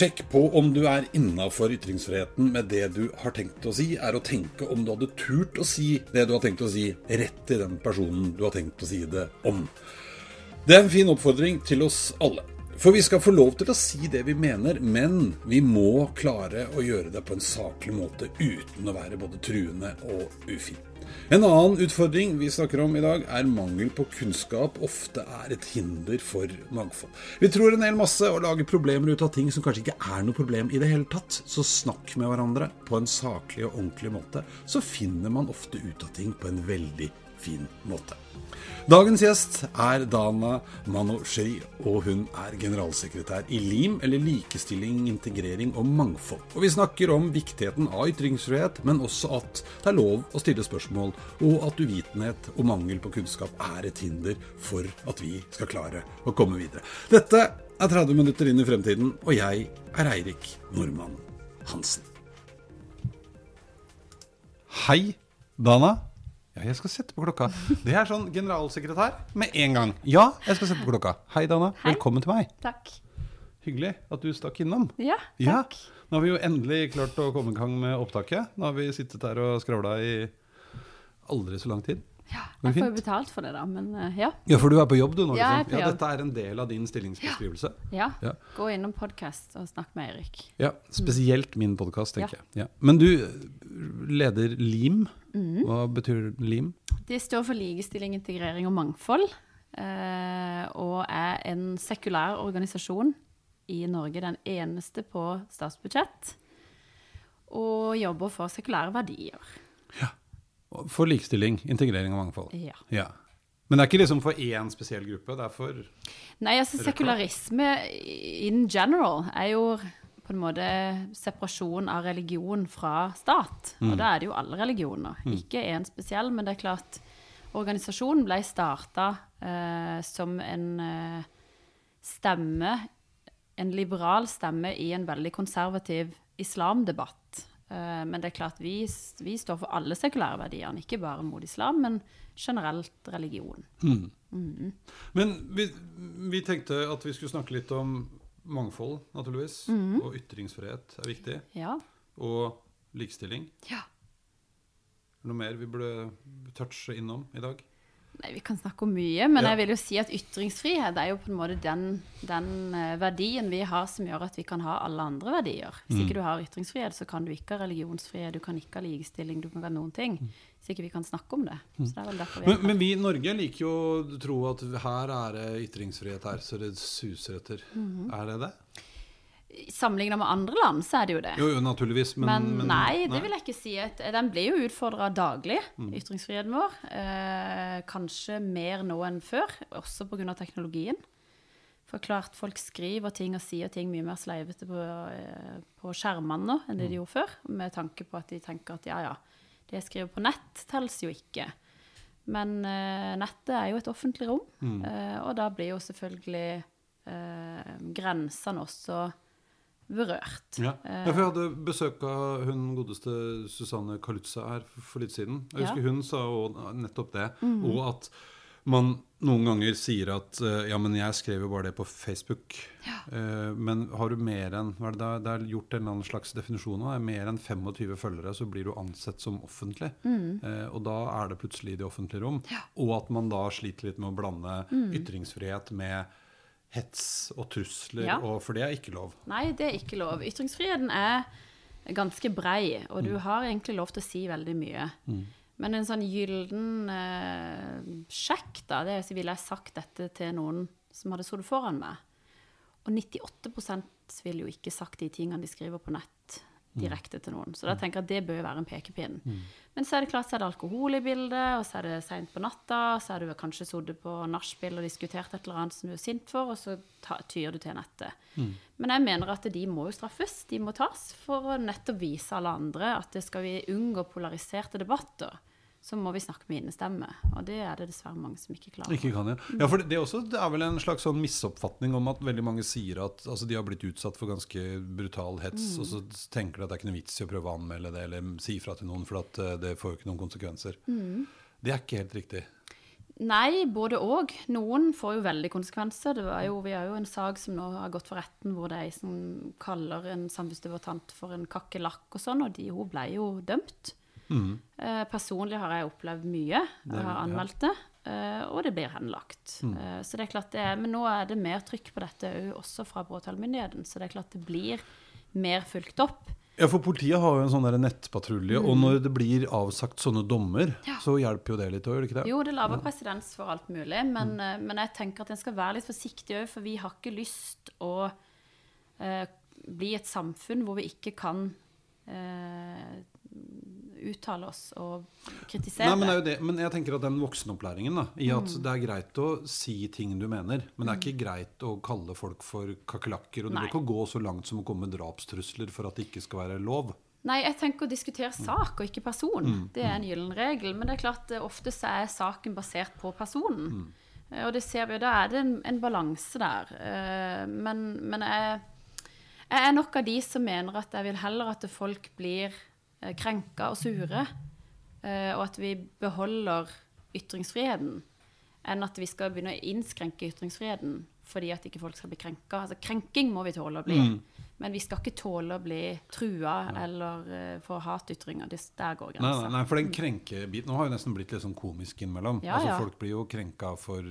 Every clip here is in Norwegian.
Sjekk på om du er innafor ytringsfriheten med det du har tenkt å si, er å tenke om du hadde turt å si det du har tenkt å si, rett til den personen du har tenkt å si det om. Det er en fin oppfordring til oss alle. For vi skal få lov til å si det vi mener, men vi må klare å gjøre det på en saklig måte uten å være både truende og ufin. En annen utfordring vi snakker om i dag, er mangel på kunnskap ofte er et hinder for mangfold. Vi tror en hel masse og lager problemer ut av ting som kanskje ikke er noe problem i det hele tatt. Så snakk med hverandre på en saklig og ordentlig måte, så finner man ofte ut av ting på en veldig fin måte. Dagens gjest er Dana Manosheri, og hun er generalsekretær i LIM, eller Likestilling, integrering og mangfold. Og Vi snakker om viktigheten av ytringsfrihet, men også at det er lov å stille spørsmål, og at uvitenhet og mangel på kunnskap er et hinder for at vi skal klare å komme videre. Dette er 30 minutter inn i fremtiden, og jeg er Eirik Normann Hansen. Hei, Dana. Ja, jeg skal sette på klokka. Det er sånn generalsekretær med en gang. Ja, jeg skal sette på klokka. Hei, Dana. Hei. Velkommen til meg. Takk. Hyggelig at du stakk innom. Ja, Ja, takk. Nå har vi jo endelig klart å komme i gang med opptaket. Nå har vi sittet her og skravla i aldri så lang tid. Ja, jeg får jo betalt for det, da, men eh, ja. Ja, for du er på jobb, du nå? Ja, jeg er ja, dette er en del av din stillingsbeskrivelse. ja. Ja. Gå innom podkast og snakk med Eirik. Ja, Spesielt min podkast, tenker jeg. Ja. Men du leder LIM. Mhm. Hva betyr LIM? Det står for likestilling, integrering og mangfold. eh, og er en sekulær organisasjon i Norge, den eneste på statsbudsjett. Og jobber for sekulære verdier. For likestilling, integrering og mangfold. Ja. Ja. Men det er ikke liksom for én spesiell gruppe? Det er for Nei, altså sekularisme in general er jo på en måte separasjon av religion fra stat. Og da er det jo alle religioner, ikke én spesiell. Men det er klart, organisasjonen ble starta eh, som en eh, stemme, en liberal stemme i en veldig konservativ islamdebatt. Eh, men det er klart, vi, vi står for alle sekulære verdiene, ikke bare mot islam, men generelt religion. Men vi, vi tenkte at vi skulle snakke litt om mangfold, naturligvis. Mm. Og ytringsfrihet er viktig. Ja. Og likestilling. ja. Er det Noe mer vi burde touche innom i dag? Nei, Vi kan snakke om mye, men Ja. jeg vil jo si at ytringsfrihet er jo på en måte den, den eh, verdien vi har som gjør at vi kan ha alle andre verdier. Hvis Mm. ikke du har ytringsfrihet, så kan du ikke ha religionsfrihet, du kan ikke ha likestilling, du kan ikke ha noen ting. Hvis ikke vi kan snakke om det. Så det er vel vi Mm. Men, men vi i Norge liker jo å tro at her er det ytringsfrihet her, så det suser etter. Mhm. Er det det? Sammenlignet med andre land, så er det jo det. Jo, jo, naturligvis. Men, Men, men- nei, det vil jeg ikke si. at... Den blir jo utfordra daglig, Mm. ytringsfriheten vår. Eh, kanskje mer nå enn før, også pga. teknologien. For klart, folk skriver ting og sier ting mye mer sleivete på, eh, på skjermene nå enn det Mm. de gjorde før. Med tanke på at de tenker at ja, ja, det jeg skriver på nett, telles jo ikke. Men eh, nettet er jo et offentlig rom, Mm. eh, og da blir jo selvfølgelig eh, grensene også berørt. Ja. Eh, jeg hadde besøk av hun godeste Susanne Kalutza her for, litt siden. Jeg husker Ja. hun sa nettopp det. Mhm. Og at man noen ganger sier at eh, ja, men jeg skrev jo bare det på Facebook. Ja. men har du mer enn hva er det, det er gjort en eller annen slags definisjon av. Mer enn 25 følgere, så blir du ansett som offentlig. Eh, og da er det plutselig i det offentlige rom. Og at man da sliter litt med å blande mm. ytringsfrihet med hets og trusler, Ja. og, for det er ikke lov. Nei, det er ikke lov. Ytringsfriheten er ganske brei, og du har egentlig lov til å si veldig mye. Men en sånn gyllen eh, sjekk, da, det er så ville jeg sagt dette til noen som hadde sittet foran meg. Og 98% ville jo ikke sagt de tingene de skriver på nett direkte til noen. Så da tenker jeg at det bør jo være en pekepinn. Men så er det klart så er det alkohol i bildet, og så er det seint på natta, så er du kanskje sittet på nachspiel og diskutert et eller annet som du er sint for, og så tyr du til nettet. Men jeg mener at de må jo straffes, de må tas, for å nettopp vise alle andre at det skal vi unngå polariserte debatter. Så må vi snakke med innestemme, og det er det dessverre mange som ikke klarer. Ikke kan, ja. ja for det, også, det er vel en slags sånn misoppfatning om at veldig mange sier at altså, de har blitt utsatt for ganske brutal hets, og så tenker de at det er ikke noe vits i å prøve å anmelde det eller si ifra til noen, for at uh, det får jo ikke noen konsekvenser. Det er ikke helt riktig. Nei, både òg. Noen får jo veldig konsekvenser. Det var jo, vi har jo en sak som nå har gått for retten, hvor det er ei som kaller en samfunnsdebattant for en kakerlakk og sånn, og de, hun ble jo dømt. Eh, personlig har jeg opplevd mye. Jeg har anmeldt det, eh, og det blir henlagt. Eh, så det er klart det er, Men nå er det mer trykk på dette også fra påtalemyndigheten, så det er klart det blir mer fulgt opp. Ja, for politiet har jo en sånn nettpatrulje. nettpatrulje, og når det blir avsagt sånne dommer, så hjelper jo det litt òg, gjør det ikke det? Jo, det lager presedens for alt mulig, men, mm. men jeg tenker at en skal være litt forsiktig òg, for vi har ikke lyst å eh, bli et samfunn hvor vi ikke kan eh, uttale oss og kritisere. Nei, men, det men jeg tenker at den voksenopplæringen da, i at det er greit å si ting du mener, men det er ikke greit å kalle folk for kakerlakker. Og du Nei. ikke gå så langt som å komme med drapstrusler for at det ikke skal være lov. Nei, jeg tenker å diskutere sak og ikke person. Det er en gyllen regel. Men det er klart, eh, ofte så er saken basert på personen. Mm. Og det ser vi jo, da er det en, en balanse der. Eh, Men, men jeg, jeg er nok av de som mener at jeg vil heller at folk blir eh, krenka og sure, eh, og at vi beholder ytringsfriheten, enn at vi skal begynne å innskrenke ytringsfriheten fordi at ikke folk skal bli krenka. Altså, krenking må vi tåle å bli, men vi skal ikke tåle å bli trua eller uh, få hatytringer. Det, der går grensa. nei, nei, for den krenkebiten nå har jo nesten blitt litt sånn komisk innimellom. Ja, altså, ja. Folk blir jo krenka for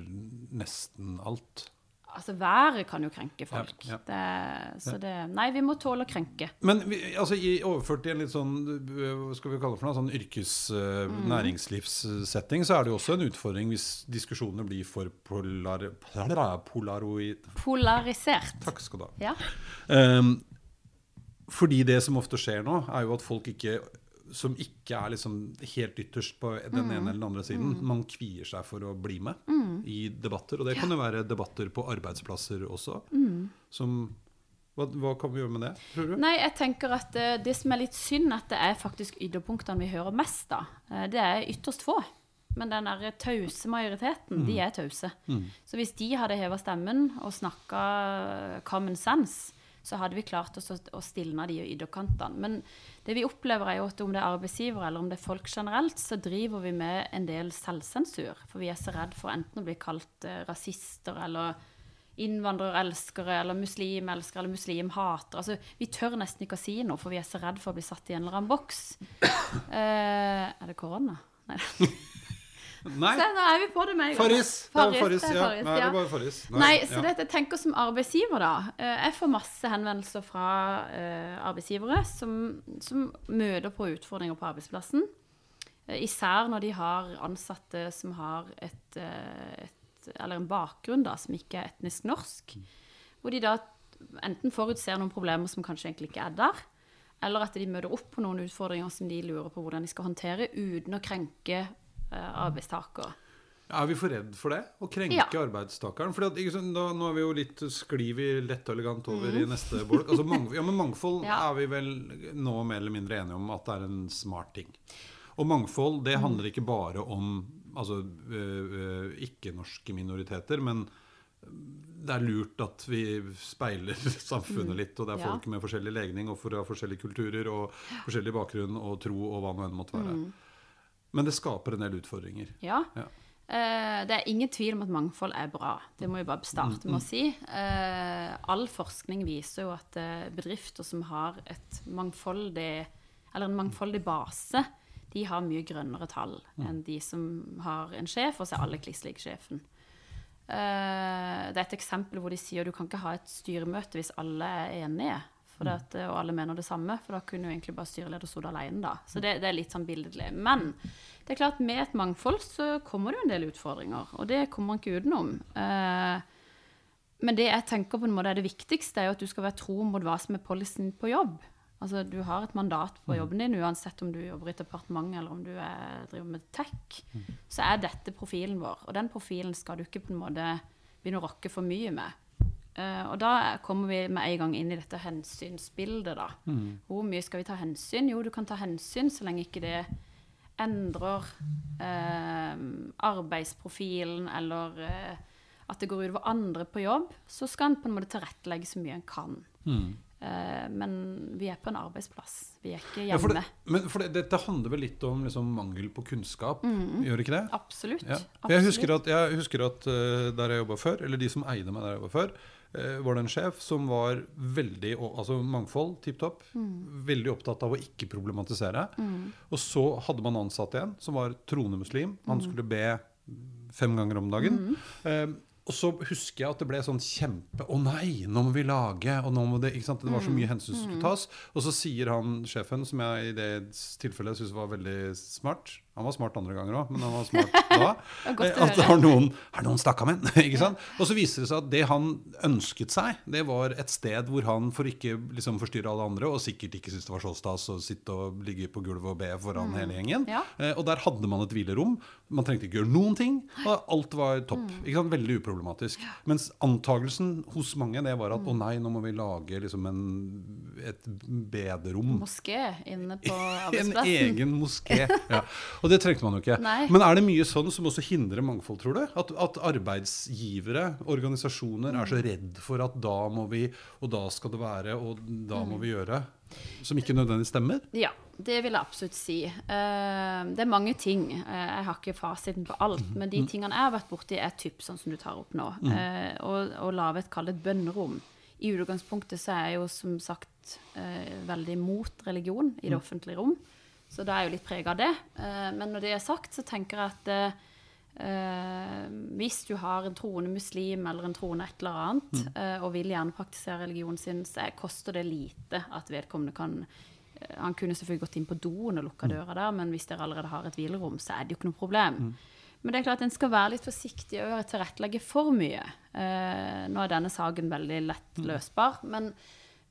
nesten alt. Altså, været kan jo krenke folk. Ja, ja. Det, så det Nei, vi må tåle å krenke. Men vi, altså, i, overført til en litt sånn hva skal vi kalle det for noe, sånn yrkes Mm. næringslivssetting, så er det jo også en utfordring hvis diskusjonene blir for polar, polaroid Polarisert. Takk skal du ha. Ja. Um, fordi det som ofte skjer nå, er jo at folk ikke som ikke er liksom helt ytterst på den Mm. ene eller den andre siden, man kvier seg for å bli med i debatter. Og det kan jo være debatter på arbeidsplasser også. Mm. Som hva, hva kan vi gjøre med det, tror du? Nei, jeg tenker at eh, det som er litt synd, at det er faktisk ytterpunktene vi hører mest av. Eh, det er ytterst få. Men den der tause majoriteten, de er tause. Så hvis de hadde heva stemmen og snakka common sense, så hadde vi klart oss å, å stilne de ytterkantene. Men det vi opplever, er jo at om det er arbeidsgivere eller om det er folk generelt, så driver vi med en del selvsensur. For vi er så redd for enten å bli kalt eh, rasister eller innvandrerelskere eller muslimelskere eller muslimhatere. Altså, vi tør nesten ikke å si noe, for vi er så redd for å bli satt i en eller annen boks. Eh, er det korona? Nei. Nei, Se, nå er vi på det med en gang. Farris! Farris, Farris, ja. Farris, Nei, det ja. er bare Farris. Nei, så ja. det, jeg tenker som arbeidsgiver, da. eh, Jeg får masse henvendelser fra eh, arbeidsgivere som, som møter på utfordringer på arbeidsplassen. Eh, især når de har ansatte som har et, et Eller en bakgrunn da, som ikke er etnisk norsk. Hvor de da enten forutser noen problemer som kanskje egentlig ikke er der, eller at de møter opp på noen utfordringer som de lurer på hvordan de skal håndtere, uten å krenke arbeidstaker. Er vi for redd for det? Å krenke Ja. arbeidstakeren? For da, nå er vi jo litt sklir vi lett og elegant over i Mhm. neste bolk. Altså, mang, ja, men mangfold Ja. er vi vel nå mer eller mindre enige om at det er en smart ting. Og mangfold det Mhm. handler ikke bare om altså, ikke-norske minoriteter, men det er lurt at vi speiler samfunnet litt, og det er folk med forskjellig legning og fra forskjellige kulturer og forskjellig bakgrunn og tro og hva nå enn måtte være. Mhm. Men det skaper en del utfordringer. Ja. Ja. Uh, det er ingen tvil om at mangfold er bra. Det må vi bare starte med å si. Uh, all forskning viser jo at uh, bedrifter som har et mangfoldig, eller en mangfoldig base, de har mye grønnere tall enn de som har en sjef, og så er alle kliss lik sjefen. Det er et eksempel hvor de sier at du kan ikke ha et styremøte hvis alle er enige. At, og alle mener det samme, for da kunne jo egentlig bare styreleder stått alene. da. Så det, det er litt sånn billedlig. Men det er klart med et mangfold så kommer det jo en del utfordringer, og det kommer man ikke utenom. Eh, men det jeg tenker på en måte er det viktigste, er jo at du skal være tro mot hva som er policyen på jobb. Altså Du har et mandat på jobben din, uansett om du jobber i et departement eller om du er, driver med tech. Så er dette profilen vår, og den profilen skal du ikke på en måte begynne å rokke for mye med. Eh, og da kommer vi med en gang inn i dette hensynsbildet, da. Hvor mye skal vi ta hensyn? Jo, du kan ta hensyn så lenge ikke det endrer uh, arbeidsprofilen eller uh, at det går utover andre på jobb, så skal en på en måte tilrettelegge så mye en kan. Mm. men vi er på en arbeidsplass. Vi er ikke Ja, for hjemme. det, men for det, dette handler vel litt om liksom, mangel på kunnskap, gjør ikke det? Absolutt. Ja. Jeg husker at, jeg husker at der jeg jobba før, eller de som eide meg der jeg jobba før, var det en sjef som var veldig Altså mangfold, tipp topp. Veldig opptatt av å ikke problematisere. Og så hadde man ansatt en som var troende muslim. Han skulle be fem ganger om dagen. Eh, og så husker jeg at det ble sånn kjempe Å nei, nå må vi lage og nå må Det ikke sant? Det var så mye hensyn som skulle tas. Og så sier han sjefen, som jeg i det tilfellet syns var veldig smart Han var smart andre ganger òg, men han var smart da. er at det har noen, har noen ham? ikke sant? Og så viser det seg at det han ønsket seg, det var et sted hvor han, for ikke liksom forstyrre alle andre, og sikkert ikke syntes det var så stas å sitte og ligge på gulvet og be foran hele gjengen, Ja. eh, og der hadde man et hvilerom. Man trengte ikke gjøre noen ting, og alt var topp. Mm. Ikke sant? Veldig uproblematisk. Mens antagelsen hos mange det var at Mm. å nei, nå må vi lage liksom en, et bederom. Moské inne på En egen moské. Ja. Og det trengte man jo ikke. Nei. Men er det mye sånn som også hindrer mangfold, tror du? At, at arbeidsgivere, organisasjoner, er Mm. så redd for at da må vi, og da skal det være, og da Mm. må vi gjøre. Som ikke nødvendigvis stemmer? Ja, det vil jeg absolutt si. Eh, det er mange ting. Eh, jeg har ikke fasiten på alt. Mhm. Men de tingene jeg har vært borti, er typ sånn som du tar opp nå. Mm. Å, å lage et kall et bønnerom. I utgangspunktet så er jeg jo som sagt eh, veldig mot religion i det offentlige rom. Så da er jeg jo litt prega av det. Eh, men når det er sagt, så tenker jeg at eh, hvis du har en troende muslim eller en troende et eller annet, eh, og vil gjerne praktisere religionen sin, så er- koster det lite at vedkommende kan uh, Han kunne selvfølgelig gått inn på doen og lukka døra der, men hvis dere allerede har et hvilerom, så er det jo ikke noe problem. Men det er klart en skal være litt forsiktig og tilrettelegge for mye. Nå er denne saken veldig lett løsbar, men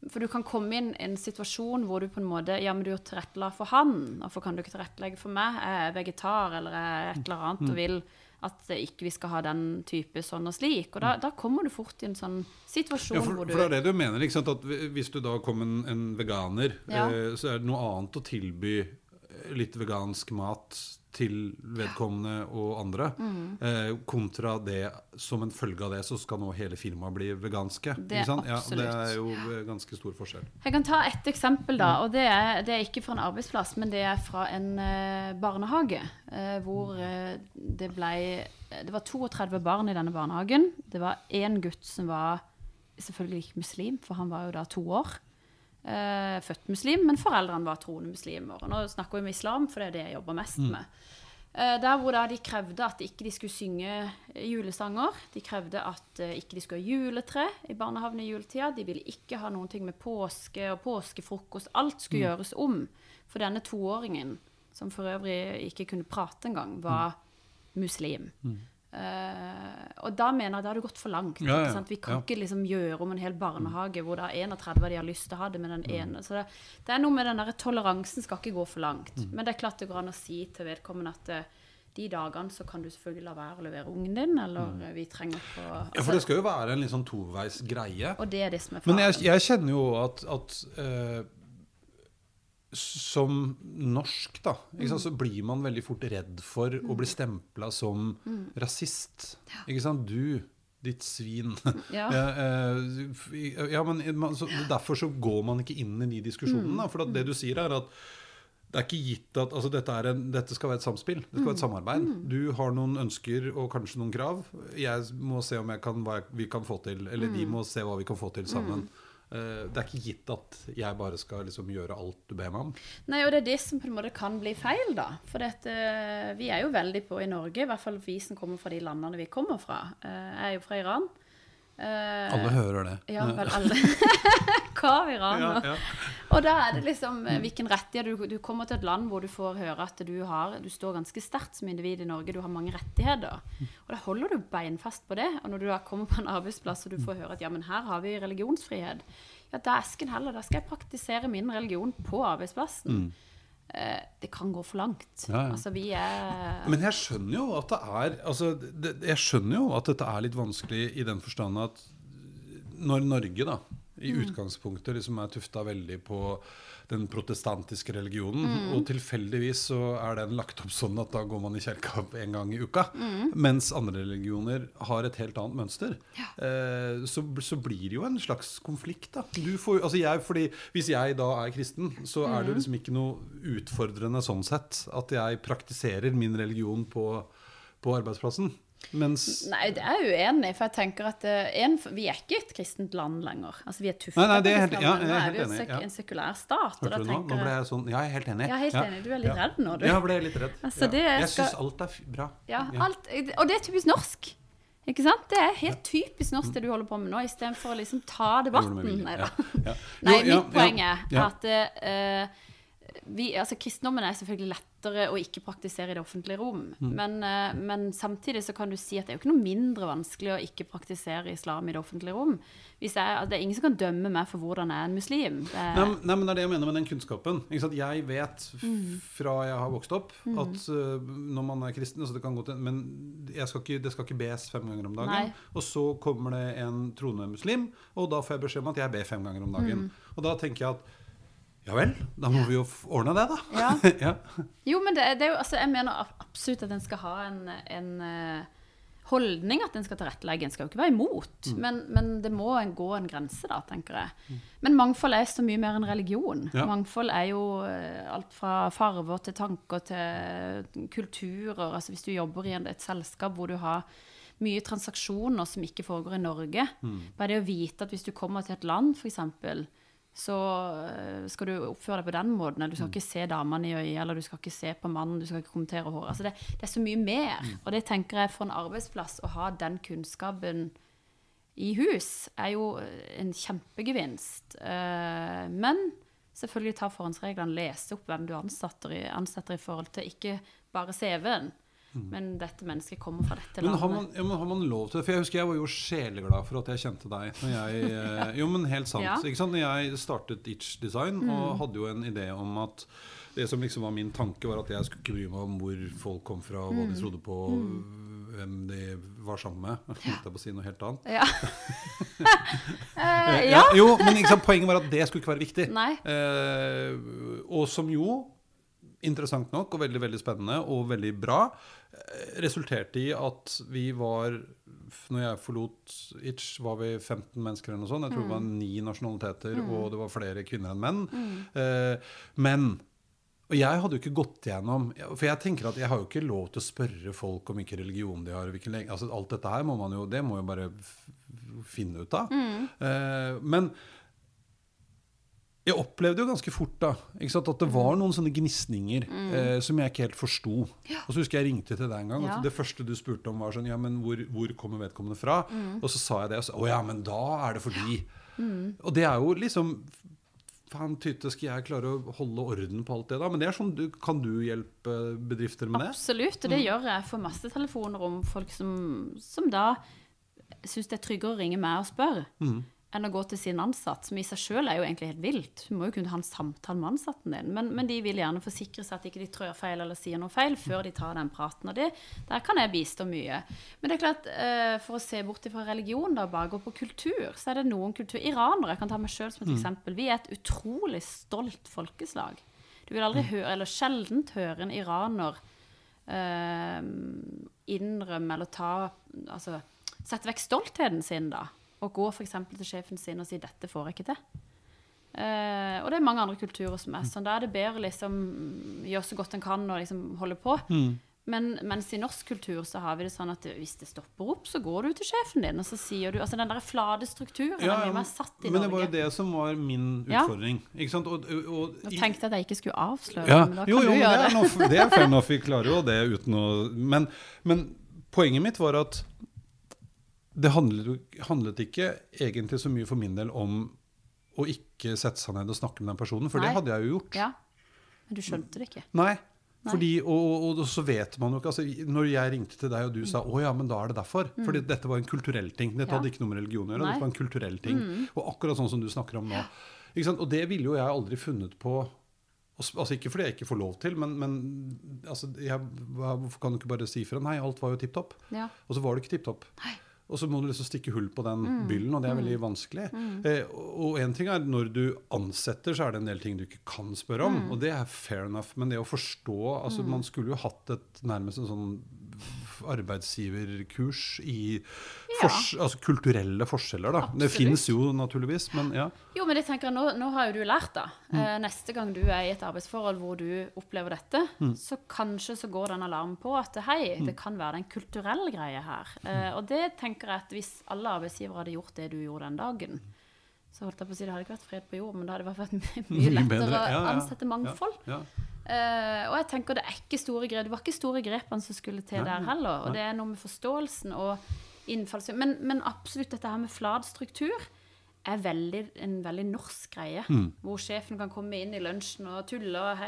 for du kan komme inn i en situasjon hvor du på en måte Ja, men du tilrettela for han, hvorfor kan du ikke tilrettelegge for meg? Jeg er vegetar eller er et eller annet og vil at ikke vi skal ha den type sånn og slik. Og da, da kommer du fort i en sånn situasjon Ja, for, hvor du for det er det du mener, ikke sant? At hvis du da kom en, en veganer, Ja. eh, så er det noe annet å tilby eh, litt vegansk mat til vedkommende og andre, Mm. eh, kontra det som en følge av det, så skal nå hele firmaet bli veganske. Det? Ja, det er jo ganske stor forskjell. Jeg kan ta ett eksempel, da. og det er, det er ikke fra en arbeidsplass, men det er fra en eh, barnehage. eh, hvor eh, det ble Det var 32 barn i denne barnehagen. Det var én gutt som var selvfølgelig ikke muslim, for han var jo da to år. Eh, født muslim, men foreldrene var troende muslimer. Og nå snakker vi om islam, for det er det jeg jobber mest med. Eh, der hvor da de krevde at ikke de skulle synge julesanger. De krevde at eh, ikke de skulle ha juletre i barnehagen i juletida. De ville ikke ha noen ting med påske og påskefrokost. Alt skulle gjøres om. For denne toåringen, som for øvrig ikke kunne prate engang, var muslim. Eh, og da mener jeg da har det gått for langt. Ja, ja? Vi kan ja. ikke liksom gjøre om en hel barnehage hvor det er 31 de har lyst til å ha det med den ene. Så det, det er noe med den der toleransen skal ikke gå for langt. Men det er klart det går an å si til vedkommende at uh, de dagene så kan du selvfølgelig la være å levere ungen din, eller mm. vi trenger ikke å Ja, for det skal jo være en litt sånn toveis greie. Og det er det som er Men jeg, jeg kjenner jo at, at eh, som norsk, da, sant, så blir man veldig fort redd for å bli stempla som rasist. Ikke sant? Du, ditt svin. Ja. eh, ja, men så, derfor så går man ikke inn i de diskusjonene. Da, for det du sier, er at det er ikke gitt at altså dette, er en, dette skal være et samspill. Det skal være et samarbeid. Du har noen ønsker og kanskje noen krav. Jeg må se om jeg kan, hva vi kan få til, eller de må se hva vi kan få til sammen. Eh, det er ikke gitt at jeg bare skal liksom gjøre alt du ber meg om. Nei, og det er det som på en måte kan bli feil, da. For dette, vi er jo veldig på i Norge, i hvert fall vi som kommer fra de landene vi kommer fra. Eh, Jeg er jo fra Iran. Eh, Alle hører det. Ja, vel alle. Hva av Iran? Ja, ja. Og da er det liksom eh, hvilken rettighet du, du kommer til et land hvor du får høre at du har Du står ganske sterkt som individ i Norge, du har mange rettigheter. Og da holder du beinfast på det. Og når du da kommer på en arbeidsplass og du får høre at ja, men her har vi religionsfrihet, ja, da esken heller, da skal jeg praktisere min religion på arbeidsplassen. Mm det kan gå for langt. Ja, ja. Altså, vi er Men jeg skjønner jo at det er altså, det, Jeg skjønner jo at dette er litt vanskelig i den forstand at når Norge da i utgangspunktet liksom er tufta veldig på den protestantiske religionen. Og tilfeldigvis så er den lagt opp sånn at da går man i kirka en gang i uka. Mens andre religioner har et helt annet mønster. Eh, så, så blir det jo en slags konflikt, da. Du får, altså jeg, fordi hvis jeg da er kristen, så er det liksom ikke noe utfordrende sånn sett at jeg praktiserer min religion på, på arbeidsplassen. Mens Nei, det er jeg uenig i, for jeg tenker at eh, en, vi er ikke et kristent land lenger. Altså, vi er tufta på det kristent ja, jeg nå er vi jo enig, sek ja. en sekulær stat. Hørte du nå? Nå ble jeg jeg sånn Ja, jeg er helt enig. Jeg er helt enig. Du er litt redd nå, du. Ja, jeg ble litt redd. Altså, ja. det Jeg skal- syns alt er bra. Ja, alt, og det er typisk norsk. Ikke sant? Det er helt typisk norsk det du holder på med nå, istedenfor å liksom ta Jeg debatten. Nei da. Ja, ja. Nei, mitt poeng er at uh, vi, altså, kristendommen er selvfølgelig lettere å ikke praktisere i det offentlige rom. Mm. Men, eh, men samtidig så kan du si at det er jo ikke noe mindre vanskelig å ikke praktisere islam i det offentlige rom. Hvis jeg, altså, det er ingen som kan dømme meg for hvordan jeg er en muslim. Det er, Nei, men- nei, men det er det jeg mener med den kunnskapen. Jeg vet Mm. fra jeg har vokst opp, at uh, når man er kristen så det kan gå til, Men jeg skal ikke, det skal ikke bes fem ganger om dagen. Nei. Og så kommer det en troende muslim, og da får jeg beskjed om at jeg ber fem ganger om dagen. Mm. Og da tenker jeg at ja vel, da må vi jo ordne det, da. Ja. ja. Jo, men det, det er jo, altså, jeg mener absolutt at en skal ha en, en eh, holdning at en skal tilrettelegge. En skal jo ikke være imot, Mm. men, men det må en gå en grense, da, tenker jeg. Men mangfold er så mye mer enn religion. Ja. Mangfold er jo eh, alt fra farver til tanker til kulturer. Altså hvis du jobber i en, et selskap hvor du har mye transaksjoner som ikke foregår i Norge, bare det å vite at hvis du kommer til et land, f.eks., så eh, skal du oppføre deg på den måten. Eller du skal ikke se damene i øyet, eller du skal ikke se på mannen, du skal ikke kommentere håret. Altså det, det er så mye mer. Og det tenker jeg for en arbeidsplass, å ha den kunnskapen i hus, er jo en kjempegevinst. Eh, Men selvfølgelig ta forhåndsreglene, lese opp hvem du ansetter i, ansetter i forhold til ikke bare CV-en. Men dette mennesket kommer fra dette Men landet. har, man, ja, men har man lov til det? For jeg husker jeg var jo sjeleglad for at jeg kjente deg. Jeg, eh, jo, men helt sant. Ja. Mm. Ikke sant? Når jeg startet Itch Design og hadde jo en idé om at det som liksom var min tanke, var at jeg skulle ikke bry meg om hvor folk kom fra, hva Mm. de trodde på, hvem de var sammen med. Jeg holdt på å si noe helt annet. Ja. Eh, Ja, ja. jo, men sant, poenget var at det skulle ikke være viktig. Nei. Eh, og som jo, interessant nok og veldig veldig spennende og veldig bra, eh, resulterte i at vi var Når jeg forlot Itch, var vi 15 mennesker eller noe sånt. Jeg tror det var ni nasjonaliteter, og det var flere kvinner enn menn. Eh, men og jeg hadde jo ikke gått gjennom For jeg tenker at jeg har jo ikke lov til å spørre folk om hvilken religion de har. hvilken altså Alt dette her må man jo Det må jo bare finne ut av. Eh, men jeg opplevde jo ganske fort da, sant, at det var noen sånne gnisninger eh, som jeg ikke helt forsto. Og så husker jeg ringte til deg en gang, og Ja. det første du spurte om var sånn Ja, men hvor, hvor kommer vedkommende fra? Og så sa jeg det, og så Å ja, men da er det fordi. Og det er jo liksom Faen, tytte, skal jeg klare å holde orden på alt det, da? Men det er sånn, du, kan du hjelpe bedrifter med det? Absolutt, og det gjør jeg. Får masse telefoner om folk som, som da syns det er tryggere å ringe meg og spørre enn å gå til sin ansatt, som i seg sjøl er jo egentlig helt vilt. Du må jo kunne ha en samtale med ansatten din, men, men de vil gjerne forsikre seg at ikke de trør feil eller sier noe feil før de tar den praten. Og det, der kan jeg bistå mye. Men det er klart, eh, for å se bort fra religion da, bare gå på kultur, så er det noen kultur Iranere, jeg kan ta meg sjøl som et eksempel. Vi er et utrolig stolt folkeslag. Du vil aldri høre, eller sjeldent høre en iraner eh, innrømme eller ta Altså sette vekk stoltheten sin, da. Og gå f.eks. til sjefen sin og si 'dette får jeg ikke til'. Eh, og det er mange andre kulturer som er sånn. Da er det bedre liksom gjøre så godt en kan og liksom holde på. Mm. Men mens i norsk kultur så har vi det sånn at hvis det stopper opp, så går du til sjefen din, og så sier du Altså den der flate strukturen Ja, er mye mer satt i men det var jo det som var min Ja. utfordring. Ikke sant? Og, og, og, Nå tenkte jeg at jeg ikke skulle avsløre, Ja, men da kan jo, jo, du men det gjøre er, det. noe, det er fair enough. Vi klarer jo det uten å Men, men poenget mitt var at det handlet, handlet ikke egentlig så mye for min del om å ikke sette seg ned og snakke med den personen, for Nei. det hadde jeg jo gjort. Ja. Men du skjønte det ikke? Nei. Nei. Fordi, og, og, og så vet man jo ikke altså, Når jeg ringte til deg og du sa å ja, men da er det derfor. Fordi dette var en kulturell ting. Dette Mm. Ja. hadde ikke noe med religion å gjøre. Nei. Mm. Dette var en kulturell ting. Og akkurat sånn som du snakker om nå. Ikke sant? Og det ville jo jeg aldri funnet på Altså Ikke fordi jeg ikke får lov til, men, men altså, jeg, hvorfor kan du ikke bare si fra? Nei, alt var jo tipp topp. Ja. Og så var det ikke tipp topp. Og så må du liksom stikke hull på den byllen, og det er veldig vanskelig. Eh, og én ting er når du ansetter, så er det en del ting du ikke kan spørre om, og det er fair enough. Men det å forstå altså Man skulle jo hatt et nærmest en sånn arbeidsgiverkurs i fors, altså kulturelle forskjeller, da. Det finnes fins jo naturligvis, men ja. Jo, men jeg tenker, nå, nå har jo du lært, da. Mm. Eh, neste gang du er i et arbeidsforhold hvor du opplever dette, Mm. så kanskje så går den alarmen på at hei, det kan være en kulturell greie her. Mm. Eh, og det tenker jeg at hvis alle arbeidsgivere hadde gjort det du gjorde den dagen, så holdt jeg på å si det hadde ikke vært fred på jord, men det hadde vært mye, lettere ja, ja. å ansette mangfold. Ja, Eh, og jeg tenker det er ikke store grep, det var ikke store grepene som skulle til der heller. Og det er noe med forståelsen og innfallsvinkelen. Men, men absolutt dette her med flat struktur er veldig, en veldig norsk greie. Mm. Hvor sjefen kan komme inn i lunsjen og tulle og,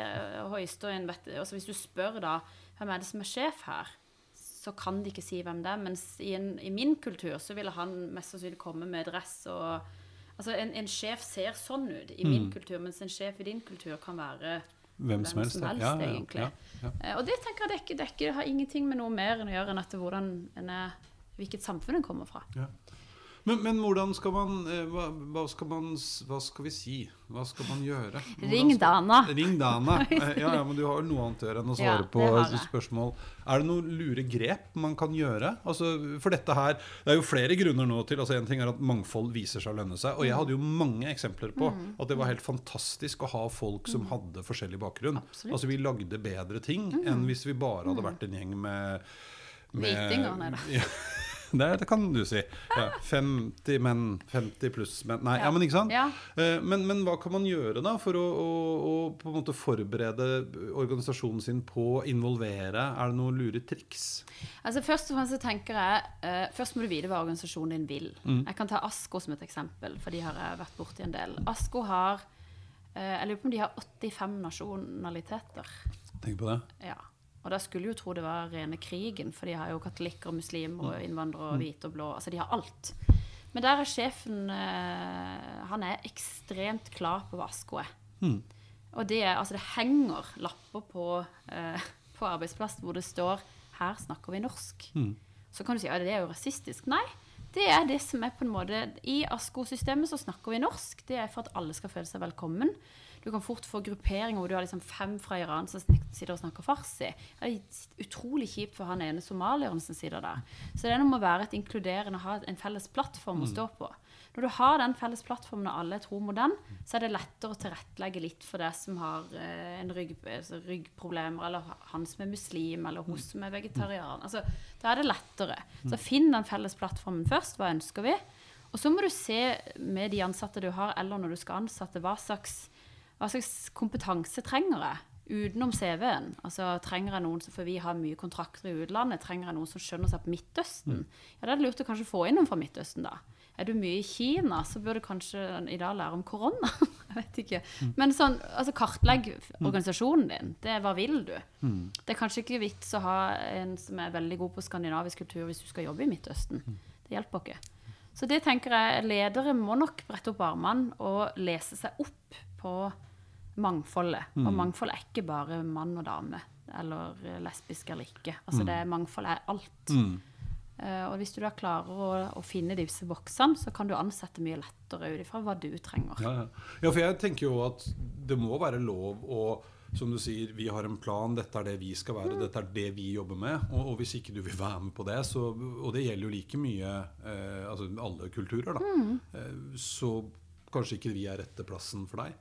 og hoiste. Og en vet, altså hvis du spør da hvem er det som er sjef her, så kan de ikke si hvem det er. Mens i, en, i min kultur så ville han mest sannsynlig komme med dress og Altså en, en sjef ser sånn ut i min kultur, mens en sjef i din kultur kan være Hvem som helst. ja. Ja, ja, egentlig. ja, ja. Eh, Og det tenker jeg dekker, er er det har ingenting med noe mer enn å gjøre enn at hvordan en er, hvilket samfunn en kommer fra. Men, men hvordan skal man eh, hva, hva skal man Hva skal vi si? Hva skal man gjøre? Hvordan Ring skal- Dana. Ring Dana. Eh, Ja, ja, men du har vel noe annet å gjøre enn å Ja, svare på har jeg. spørsmål. Er det noen lure grep man kan gjøre? Altså, for dette her Det er jo flere grunner nå til altså En ting er at mangfold viser seg å lønne seg. Og jeg hadde jo mange eksempler på Mm. at det var helt fantastisk å ha folk som hadde forskjellig bakgrunn. Absolutt. Mm. Altså Vi lagde bedre ting enn hvis vi bare hadde vært en gjeng med Hvitinger, nei da. Det, det kan du si. Ja, 50 menn, 50 pluss menn Nei, ja, Ja. men ikke sant? Ja. Eh, Men, men hva kan man gjøre da for å, å, å på en måte forberede organisasjonen sin på å involvere? Er det noen lure triks? Altså Først og fremst tenker jeg eh, Først må du vite hva organisasjonen din vil. Mm. Jeg kan ta Asko som et eksempel, for de har jeg vært borti en del. Asko har eh, Jeg lurer på om de har 85 nasjonaliteter. Tenk på det. Ja. Og da skulle jo tro det var rene krigen, for de har jo katolikker og muslimer og innvandrere og hvite og blå. Altså de har alt. Men der er sjefen eh, Han er ekstremt klar på hva Asko er. Og det, altså det henger lapper på, eh, på arbeidsplassen hvor det står 'Her snakker vi norsk'. Så kan du si at det er jo rasistisk. Nei, det er det som er på en måte I ASKO-systemet så snakker vi norsk. Det er for at alle skal føle seg velkommen. Du kan fort få grupperinger hvor du har liksom fem fra Iran som sitter og snakker farsi. Det er utrolig kjipt for han ene somalieren som sitter der. Så det er noe med å være et inkluderende og ha en felles plattform å stå på. Når du har den felles plattformen og alle er tro mot den, så er det lettere å tilrettelegge litt for det som har eh, en rygg, altså ryggproblemer, eller han som er muslim, eller hun som er vegetarianer. Altså, da er det lettere. Så finn den felles plattformen først. Hva ønsker vi? Og så må du se med de ansatte du har, eller når du skal ansatte, hva slags, hva slags kompetanse trenger jeg? Utenom CV-en. Altså, trenger jeg noen For vi har mye kontrakter i utlandet. Trenger jeg noen som skjønner seg på Midtøsten? Ja, Da er det lurt å kanskje få inn noen fra Midtøsten, da. Er du mye i Kina, så bør du kanskje i dag lære om korona. Jeg vet ikke. Men sånn, altså kartlegg organisasjonen din. Det er hva vil du? Det er kanskje ikke vits å ha en som er veldig god på skandinavisk kultur hvis du skal jobbe i Midtøsten. Det hjelper ikke. Så det tenker jeg ledere må nok brette opp armene og lese seg opp på mangfoldet. Og mangfold er ikke bare mann og dame, eller lesbisk eller ikke. Altså det er, mangfold er alt. Eh, og hvis du da klarer å, å finne disse boksene, så kan du ansette mye lettere ut ifra hva du trenger. Ja, ja. ja, for jeg tenker jo at det må være lov å som du sier, vi har en plan, dette er det vi skal være, dette er det vi jobber med. Og, og hvis ikke du vil være med på det, så, og det gjelder jo like mye eh, altså alle kulturer, da, eh, så kanskje ikke vi er rette plassen for deg.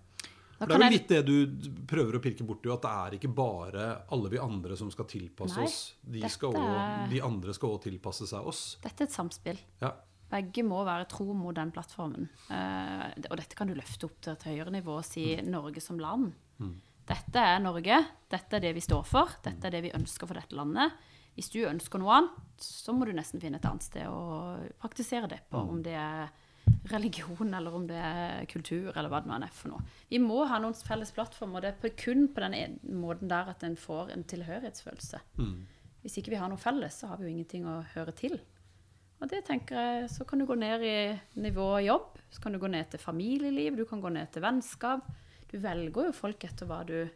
For det er jo litt det du prøver å pirke borti, at det er ikke bare alle vi andre som skal tilpasse Nei, oss. De, dette skal også, de andre skal òg tilpasse seg oss. Dette er et samspill. Ja. Begge må være tro mot den plattformen. Eh, og dette kan du løfte opp til et høyere nivå og si Norge som land. Dette er Norge, dette er det vi står for, dette er det vi ønsker for dette landet. Hvis du ønsker noe annet, så må du nesten finne et annet sted å praktisere det på. Om det er religion, eller om det er kultur, eller hva det nå er for noe. Vi må ha noen felles plattform, og det er kun på den måten der at en får en tilhørighetsfølelse. Hvis ikke vi har noe felles, så har vi jo ingenting å høre til. Og det tenker jeg, Så kan du gå ned i nivå jobb, så kan du gå ned til familieliv, du kan gå ned til vennskap. Du velger jo folk etter hva du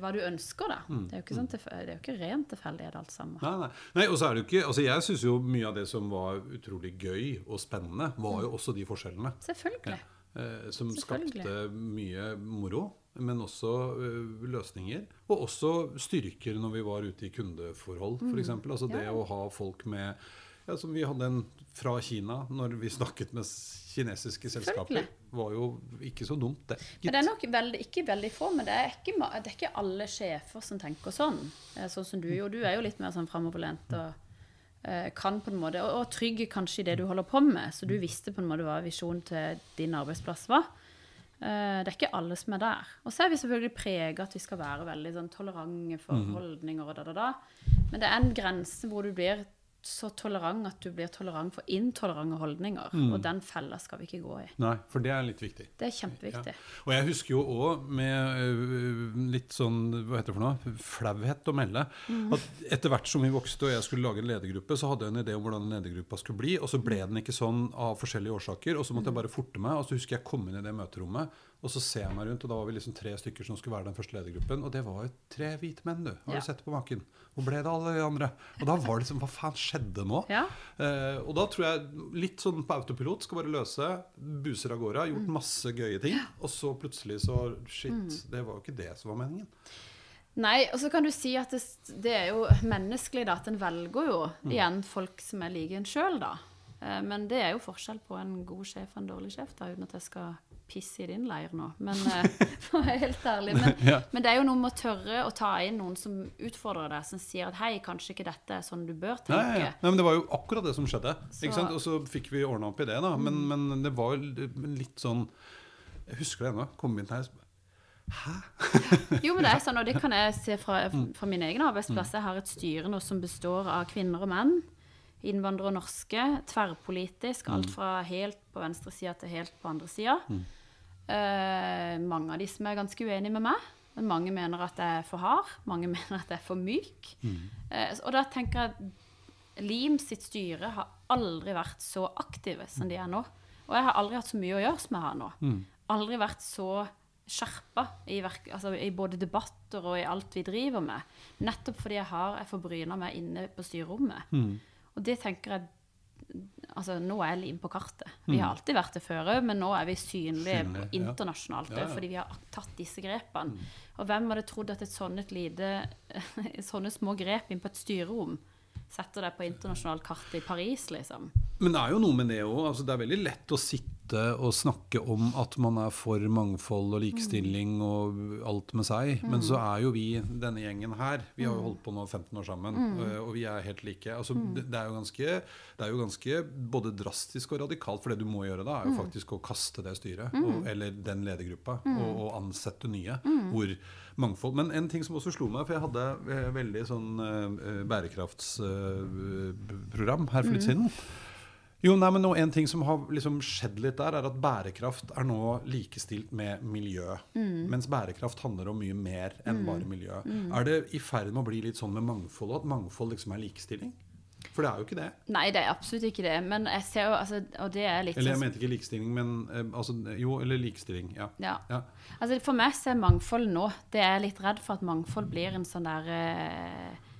hva du ønsker, da. Det er jo ikke, sånn ikke rent tilfeldighet alt sammen. Nei, nei. nei, og så er det jo ikke Altså, jeg syns jo mye av det som var utrolig gøy og spennende, var jo også de forskjellene. Selvfølgelig. Eh, som Selvfølgelig. skapte mye moro, men også eh, løsninger. Og også styrker når vi var ute i kundeforhold, f.eks. Altså det Mm. Ja. å ha folk med ja, som Vi hadde en fra Kina når vi snakket med kinesiske selskaper. Var jo ikke så dumt, det. Men det er nok veldig, ikke veldig få, men det er ikke, det er ikke alle sjefer som tenker sånn. Eh, Sånn som du jo. Du er jo litt mer sånn framoverlent og eh, kan på en måte, og, og trygg kanskje i det du holder på med. Så du visste på en måte hva visjonen til din arbeidsplass var. Eh, det er ikke alle som er der. Og så er vi selvfølgelig prega at vi skal være veldig sånn tolerante for holdninger og da, da, da. Men det er en grense hvor du blir så tolerant at du blir tolerant for intolerante holdninger. Og den fella skal vi ikke gå i. Nei, for det er litt viktig. Det er kjempeviktig. Og jeg husker jo òg med øh, litt sånn hva heter det for noe, flauhet å melde at etter hvert som vi vokste og jeg skulle lage en ledergruppe, så hadde jeg en idé om hvordan ledergruppa skulle bli, og så ble den ikke sånn av forskjellige årsaker. Og så måtte jeg bare forte meg, og så husker jeg kom inn i det møterommet, og så ser jeg meg rundt, og da var vi liksom tre stykker som skulle være den første ledergruppen, og det var jo tre hvite menn, du. Har Ja. du sett på maken? Hvor ble det av alle de andre? Og da var det liksom Hva faen skjedde nå? Ja. Eh, og da tror jeg litt sånn på autopilot skal bare løse, buser av gårde, gjort masse gøye ting, og så plutselig så Shit, det var jo ikke det som var meningen. Nei, og så kan du si at det, det er jo menneskelig da, at en velger jo igjen folk som er like en sjøl, da. Eh, Men det er jo forskjell på en god sjef og en dårlig sjef, da, uten at jeg skal pisse i din leir nå. Men eh, for å være helt ærlig. Men, Ja. men det er jo noe med å tørre å ta inn noen som utfordrer deg, som sier at hei, kanskje ikke dette er sånn du bør Nei, tenke. ja, ja. Nei, men Det var jo akkurat det som skjedde. Og så fikk vi ordna opp i det, da. Men, men det var jo litt sånn Jeg husker det ennå. Kom inn her Jo, men det er sånn, og det kan jeg se fra, fra min egen arbeidsplass. Jeg har et styre nå som består av kvinner og menn. Innvandrere og norske. Tverrpolitisk. Alt fra helt på venstresida til helt på andre sida. Eh, mange av de som er ganske uenige med meg. Men mange mener at jeg er for hard. Mange mener at jeg er for myk. Eh, og da tenker jeg Lim sitt styre har aldri vært så aktive som de er nå. Og jeg har aldri hatt så mye å gjøre som jeg har nå. Aldri vært så skjerpa i, altså i både debatter og i alt vi driver med. Nettopp fordi jeg har jeg forbryna meg inne på styrerommet. Og det tenker jeg Altså, nå er Lim på kartet. Vi har alltid vært det før òg, men nå er vi synlige Synlig, ja. internasjonalt Ja, ja. fordi vi har tatt disse grepene. Og hvem hadde trodd at et sånn lite Sånne små grep inn på et styrerom setter deg på internasjonalt kart i Paris, liksom? Men det er jo noe med det òg. Altså, det er veldig lett å sitte og snakke om at man er for mangfold og likestilling og alt med seg. Men så er jo vi, denne gjengen her, vi har jo holdt på nå 15 år sammen, mm. og vi er helt like. Altså, det, det, er jo ganske, det er jo ganske både drastisk og radikalt, for det du må gjøre da, er jo faktisk å kaste det styret, og, eller den ledergruppa, og, og ansette nye. Hvor mangfold Men en ting som også slo meg, for jeg hadde eh, veldig sånn eh, bærekraftsprogram her for litt siden. Jo, nei, men nå, En ting som har liksom skjedd litt der, er at bærekraft er nå likestilt med miljø. Mens bærekraft handler om mye mer enn bare miljø. Er det i ferd med å bli litt sånn med mangfold, at mangfold liksom er likestilling? For det er jo ikke det. Nei, det er absolutt ikke det. Men jeg ser jo altså, Og det er litt Eller jeg sånn mente ikke likestilling, men eh, altså, jo, eller likestilling. Ja. ja. ja. Altså, for meg så er mangfold nå Det er jeg litt redd for at mangfold blir en sånn der eh,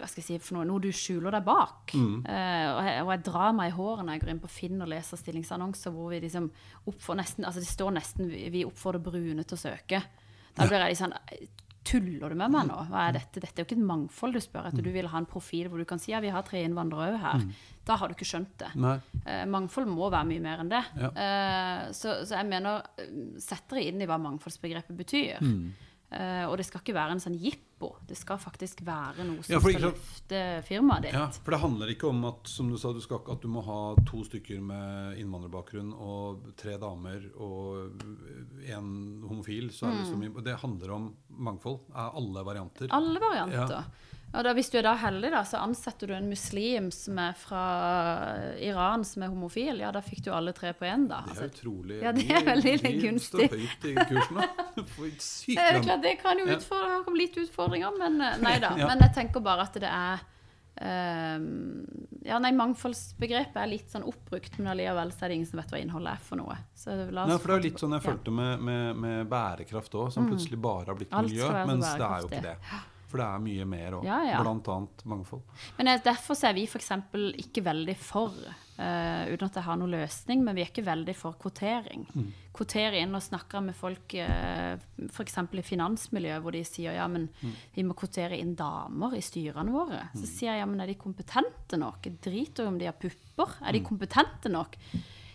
Hva skal jeg si for noe? Noe du skjuler deg bak. Eh, og, jeg, og jeg drar meg i håret når jeg går inn på Finn og leser stillingsannonser hvor vi liksom oppfordrer nesten Altså det står nesten vi vi oppfordrer brune til å søke. Da blir jeg litt sånn Tuller du med meg nå? Hva er dette? Dette er jo ikke et mangfold du spør etter. Du vil ha en profil hvor du kan si ja, vi har tre innvandrere òg her. Da har du ikke skjønt det. Eh, mangfold må være mye mer enn det. Ja. Uh, så, så jeg mener, setter sett dere inn i hva mangfoldsbegrepet betyr. Mm. Eh, og det skal ikke være en sånn jippo. Det skal faktisk være noe som Ja, skal løfte firmaet ditt. Ja, for det handler ikke om at som du sa, du skal, at du må ha to stykker med innvandrerbakgrunn og tre damer og en homofil. Så er det, Mm. liksom, det handler om mangfold. Alle varianter. Alle varianter. Ja. Og da, hvis du er da heldig, da, så ansetter du en muslim som er fra Iran, som er homofil. Ja, da fikk du alle tre på én, da. Det er Altså, utrolig Ja, det er veldig de gunstig. står høyt i kursen. Sykt det klart, det kan jo Ja. utfordre, komme litt utfordringer, men eh, nei da. Ja. Men jeg tenker bare at det er Ehm, ja, nei, Mangfoldsbegrepet er litt sånn oppbrukt, men allikevel er det ingen som vet hva innholdet er for noe. Så la oss Nei, for det er litt sånn jeg tilbake- følte med, med, med bærekraft òg, som plutselig bare har blitt Mm. Miljø. Mens det er jo ikke det. For det er mye mer òg. Ja, ja. Blant annet mangfold. Men eh, derfor er vi f.eks. ikke veldig for, uh, uten at jeg har noen løsning, men vi er ikke veldig for kvotering. Mm. Kvotere inn og snakke med folk uh, f.eks. i finansmiljøet, hvor de sier ja, men Mm. vi må kvotere inn damer i styrene våre. Så sier jeg ja, men er de kompetente nok? Jeg driter jo om de har pupper. Er de Mm. kompetente nok?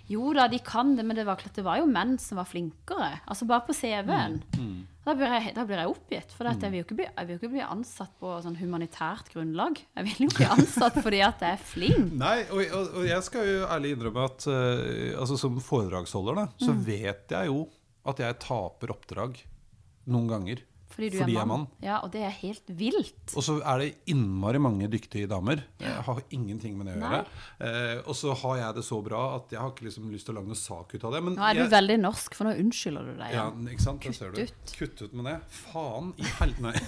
Jo da, de kan det, men det var klart det var jo menn som var flinkere. Altså bare på CV-en. Mm. Da, blir jeg, da blir jeg oppgitt. For jeg, vil ikke bli, jeg vil jo ikke bli ansatt på sånn humanitært grunnlag. Jeg vil jo bli ansatt fordi at jeg er flink. Nei, og, og, og jeg skal jo ærlig innrømme at uh, altså som foredragsholder, da, så Mm. vet jeg jo at jeg taper oppdrag noen ganger. Fordi du Fordi jeg er er mann. mann. Ja, og det er helt vilt. Og så er det innmari mange dyktige damer. Jeg har ingenting med det å gjøre. Eh, og så har jeg det så bra at jeg har ikke liksom lyst til å lage noe sak ut av det. Men Nå er du jeg, veldig norsk, for nå unnskylder du deg. ja, ikke sant? Kutt ser du. ut. Kutt ut med det. Faen i helvete.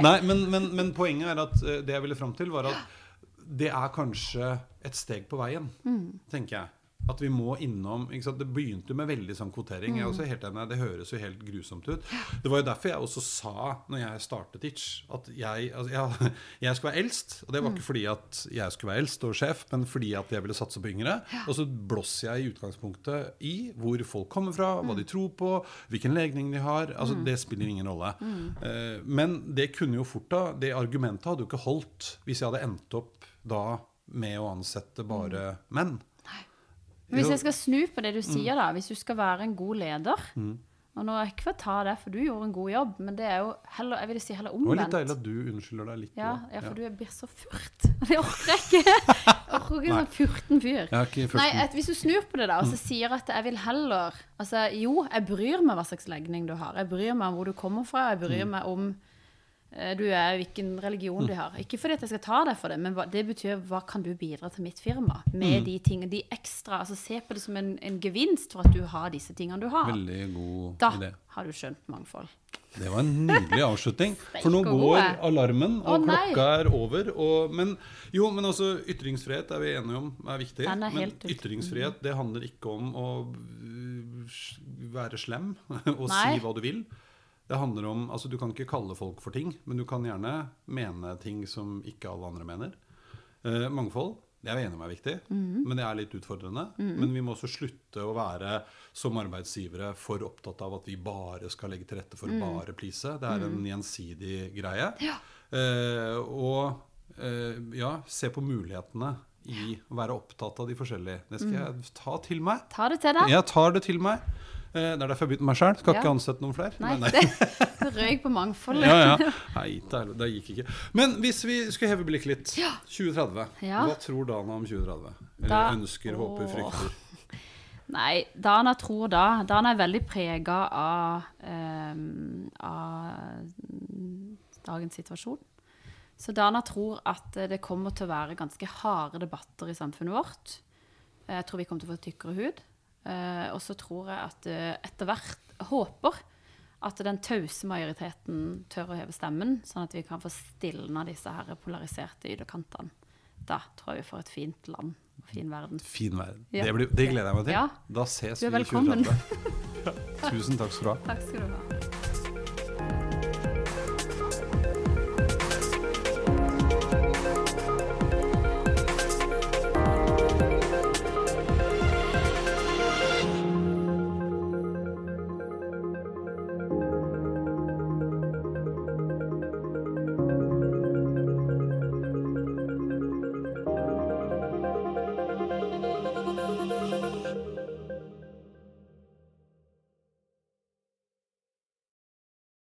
Nei, Nei men, men, men poenget er at eh, det jeg ville fram til, var at det er kanskje et steg på veien, Mm. tenker jeg. At vi må innom ikke sant? Det begynte med veldig sånn kvotering. Jeg er også helt enig, Det høres jo helt grusomt ut. Det var jo derfor jeg også sa, når jeg startet Itch, at jeg, altså, jeg, jeg skulle være eldst. Og det var ikke fordi at jeg skulle være eldst og sjef, men fordi at jeg ville satse på yngre. Og så blåser jeg i utgangspunktet i hvor folk kommer fra, hva de tror på, hvilken legning de har. Altså, Det spiller ingen rolle. Eh, men det kunne jo fort da, det argumentet hadde jo ikke holdt hvis jeg hadde endt opp da med å ansette bare menn. Men hvis jeg skal snu på det du Mm. sier, da, hvis du skal være en god leder Og nå er jeg ikke for å ta det, for du gjorde en god jobb, men det er jo heller, jeg vil si heller omvendt. Det var litt deilig at du unnskylder deg litt. Ja, ja, for du blir så furt. Det orker jeg ikke. Jeg orker ikke sånn furten fyr. Nei, et, Hvis du snur på det da, og så sier at jeg vil heller Altså, Jo, jeg bryr meg hva slags legning du har. Jeg bryr meg om hvor du kommer fra. Jeg bryr meg om du er, hvilken religion du har. Ikke fordi at jeg skal ta deg for det, men det betyr hva kan du bidra til mitt firma med de tingene, de ekstra altså Se på det som en, en gevinst for at du har disse tingene du har. Veldig god Da idé. har du skjønt mangfold. Det var en nydelig avslutning. For nå går gode. alarmen, og Å, klokka er over. Og, men jo, men altså, ytringsfrihet er vi enige om er viktig. Er men ytringsfrihet det handler ikke om å være slem og Nei. si hva du vil. Det handler om, altså Du kan ikke kalle folk for ting, men du kan gjerne mene ting som ikke alle andre mener. Eh, mangfold det er vi enige om er viktig, Mhm. men det er litt utfordrende. Men vi må også slutte å være som arbeidsgivere for opptatt av at vi bare skal legge til rette for Mhm. bare please. Det er en gjensidig greie. Eh, og eh, ja, se på mulighetene i å være opptatt av de forskjellige. Det skal jeg ta til meg. Ta det til deg. Jeg tar det til meg. Eh, det er derfor jeg begynte meg sjøl. Skal Ja. ikke ansette noen flere. Nei, nei. det røyk på mangfoldet. ja, ja. Nei, det, gikk ikke. Men hvis vi skulle heve blikket litt 2030. Ja. Hva tror Dana om 2030? Eller Da- ønsker, håper, Åh. frykter? Nei, Dana tror da Dana er veldig prega av, um, av dagens situasjon. Så Dana tror at eh, det kommer til å være ganske harde debatter i samfunnet vårt. Jeg tror vi kommer til å få tykkere hud. Eh, og så tror jeg at uh, etter hvert håper at den tause majoriteten tør å heve stemmen, sånn at vi kan få stilna disse her polariserte ytterkantene. Da tror jeg vi får et fint land og fin verden. Fin verden. Ja. Det, blir, det gleder jeg meg til. Ja. Da ses vi i velkommen. 2030. Tusen takk skal du ha. Takk skal du ha.